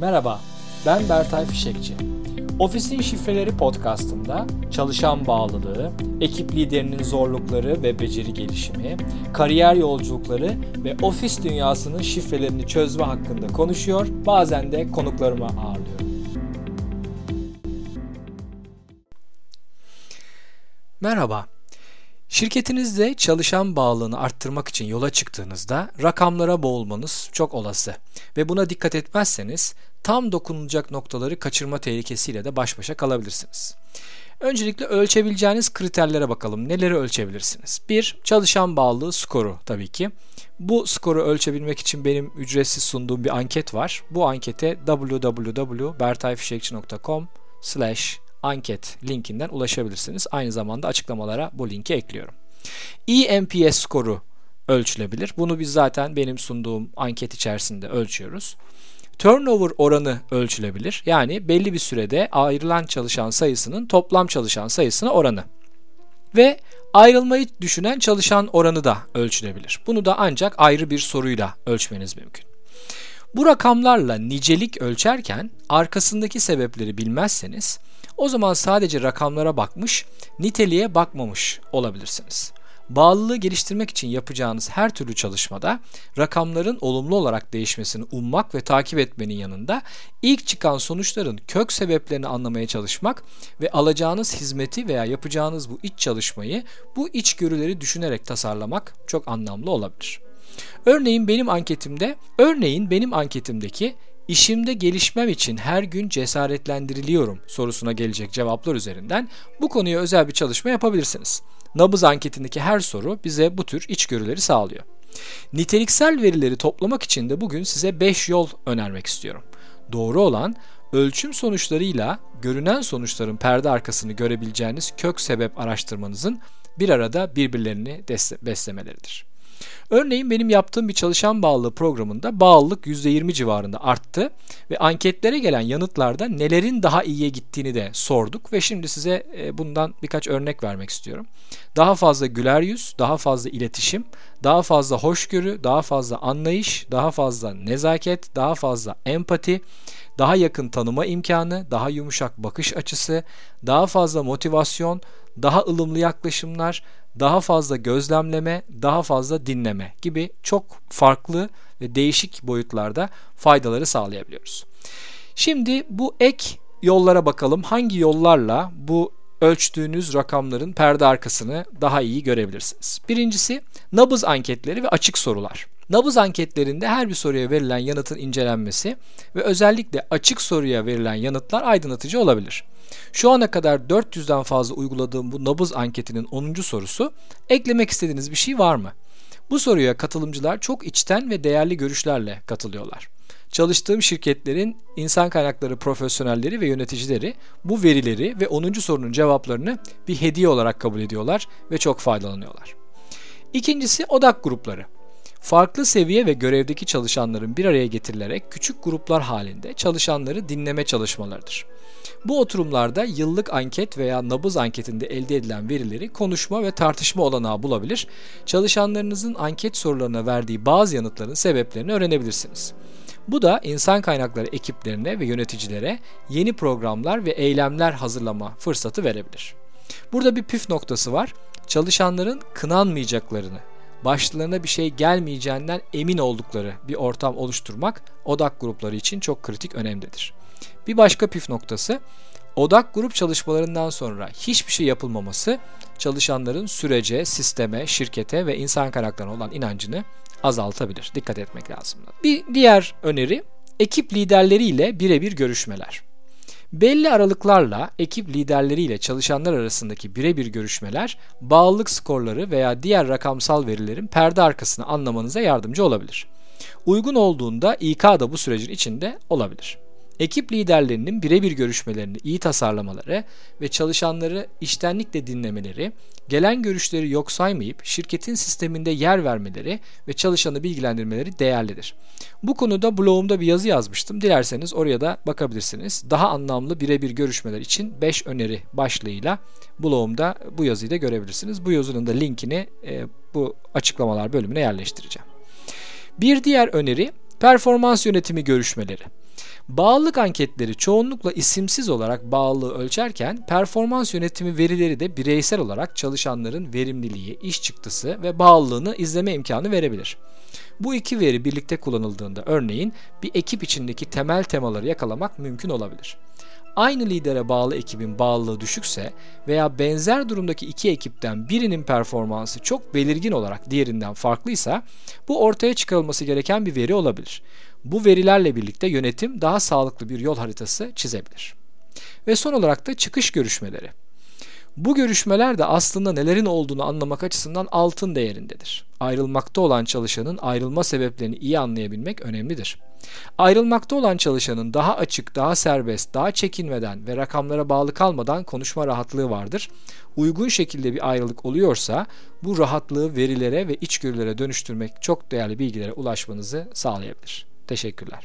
Merhaba, ben Bertay Fişekçi. Ofisin Şifreleri podcastında çalışan bağlılığı, ekip liderinin zorlukları ve beceri gelişimi, kariyer yolculukları ve ofis dünyasının şifrelerini çözme hakkında konuşuyor, bazen de konuklarımı ağırlıyorum. Merhaba. Şirketinizde çalışan bağlılığını arttırmak için yola çıktığınızda rakamlara boğulmanız çok olası ve buna dikkat etmezseniz tam dokunulacak noktaları kaçırma tehlikesiyle de baş başa kalabilirsiniz. Öncelikle ölçebileceğiniz kriterlere bakalım. Neleri ölçebilirsiniz? Bir, çalışan bağlılığı skoru tabii ki. Bu skoru ölçebilmek için benim ücretsiz sunduğum bir anket var. Bu ankete www.bertayfişekçi.com slash anket linkinden ulaşabilirsiniz. Aynı zamanda açıklamalara bu linki ekliyorum. eNPS skoru ölçülebilir. Bunu biz zaten benim sunduğum anket içerisinde ölçüyoruz. Turnover oranı ölçülebilir. Yani belli bir sürede ayrılan çalışan sayısının toplam çalışan sayısına oranı. Ve ayrılmayı düşünen çalışan oranı da ölçülebilir. Bunu da ancak ayrı bir soruyla ölçmeniz mümkün. Bu rakamlarla nicelik ölçerken arkasındaki sebepleri bilmezseniz o zaman sadece rakamlara bakmış, niteliğe bakmamış olabilirsiniz. Bağlılığı geliştirmek için yapacağınız her türlü çalışmada rakamların olumlu olarak değişmesini ummak ve takip etmenin yanında ilk çıkan sonuçların kök sebeplerini anlamaya çalışmak ve alacağınız hizmeti veya yapacağınız bu iç çalışmayı bu içgörüleri düşünerek tasarlamak çok anlamlı olabilir. Örneğin benim anketimde, örneğin benim anketimdeki İşimde gelişmem için her gün cesaretlendiriliyorum sorusuna gelecek cevaplar üzerinden bu konuya özel bir çalışma yapabilirsiniz. Nabız anketindeki her soru bize bu tür içgörüleri sağlıyor. Niteliksel verileri toplamak için de bugün size 5 yol önermek istiyorum. Doğru olan ölçüm sonuçlarıyla görünen sonuçların perde arkasını görebileceğiniz kök sebep araştırmanızın bir arada birbirlerini beslemeleridir. Örneğin benim yaptığım bir çalışan bağlılığı programında bağlılık %20 civarında arttı ve anketlere gelen yanıtlarda nelerin daha iyiye gittiğini de sorduk ve şimdi size e, bundan birkaç örnek vermek istiyorum. Daha fazla güler yüz, daha fazla iletişim, daha fazla hoşgörü, daha fazla anlayış, daha fazla nezaket, daha fazla empati, daha yakın tanıma imkanı, daha yumuşak bakış açısı, daha fazla motivasyon, daha ılımlı yaklaşımlar, daha fazla gözlemleme, daha fazla dinleme gibi çok farklı ve değişik boyutlarda faydaları sağlayabiliyoruz. Şimdi bu ek yollara bakalım. Hangi yollarla bu ölçtüğünüz rakamların perde arkasını daha iyi görebilirsiniz. Birincisi nabız anketleri ve açık sorular. Nabız anketlerinde her bir soruya verilen yanıtın incelenmesi ve özellikle açık soruya verilen yanıtlar aydınlatıcı olabilir. Şu ana kadar 400'den fazla uyguladığım bu nabız anketinin 10. sorusu eklemek istediğiniz bir şey var mı? Bu soruya katılımcılar çok içten ve değerli görüşlerle katılıyorlar. Çalıştığım şirketlerin insan kaynakları profesyonelleri ve yöneticileri bu verileri ve 10. sorunun cevaplarını bir hediye olarak kabul ediyorlar ve çok faydalanıyorlar. İkincisi odak grupları. Farklı seviye ve görevdeki çalışanların bir araya getirilerek küçük gruplar halinde çalışanları dinleme çalışmalarıdır. Bu oturumlarda yıllık anket veya nabız anketinde elde edilen verileri konuşma ve tartışma olanağı bulabilir, çalışanlarınızın anket sorularına verdiği bazı yanıtların sebeplerini öğrenebilirsiniz. Bu da insan kaynakları ekiplerine ve yöneticilere yeni programlar ve eylemler hazırlama fırsatı verebilir. Burada bir püf noktası var. Çalışanların kınanmayacaklarını, başlarına bir şey gelmeyeceğinden emin oldukları bir ortam oluşturmak odak grupları için çok kritik önemlidir. Bir başka püf noktası odak grup çalışmalarından sonra hiçbir şey yapılmaması çalışanların sürece, sisteme, şirkete ve insan kaynaklarına olan inancını azaltabilir. Dikkat etmek lazım. Bir diğer öneri ekip liderleriyle birebir görüşmeler. Belli aralıklarla ekip liderleriyle çalışanlar arasındaki birebir görüşmeler bağlılık skorları veya diğer rakamsal verilerin perde arkasını anlamanıza yardımcı olabilir. Uygun olduğunda İK da bu sürecin içinde olabilir. Ekip liderlerinin birebir görüşmelerini iyi tasarlamaları ve çalışanları iştenlikle dinlemeleri, gelen görüşleri yok saymayıp şirketin sisteminde yer vermeleri ve çalışanı bilgilendirmeleri değerlidir. Bu konuda blogumda bir yazı yazmıştım. Dilerseniz oraya da bakabilirsiniz. Daha anlamlı birebir görüşmeler için 5 öneri başlığıyla blogumda bu yazıyı da görebilirsiniz. Bu yazının da linkini e, bu açıklamalar bölümüne yerleştireceğim. Bir diğer öneri Performans yönetimi görüşmeleri. Bağlılık anketleri çoğunlukla isimsiz olarak bağlılığı ölçerken performans yönetimi verileri de bireysel olarak çalışanların verimliliği, iş çıktısı ve bağlılığını izleme imkanı verebilir. Bu iki veri birlikte kullanıldığında örneğin bir ekip içindeki temel temaları yakalamak mümkün olabilir. Aynı lidere bağlı ekibin bağlılığı düşükse veya benzer durumdaki iki ekipten birinin performansı çok belirgin olarak diğerinden farklıysa bu ortaya çıkarılması gereken bir veri olabilir. Bu verilerle birlikte yönetim daha sağlıklı bir yol haritası çizebilir. Ve son olarak da çıkış görüşmeleri. Bu görüşmeler de aslında nelerin olduğunu anlamak açısından altın değerindedir. Ayrılmakta olan çalışanın ayrılma sebeplerini iyi anlayabilmek önemlidir. Ayrılmakta olan çalışanın daha açık, daha serbest, daha çekinmeden ve rakamlara bağlı kalmadan konuşma rahatlığı vardır. Uygun şekilde bir ayrılık oluyorsa bu rahatlığı verilere ve içgörülere dönüştürmek çok değerli bilgilere ulaşmanızı sağlayabilir. Teşekkürler.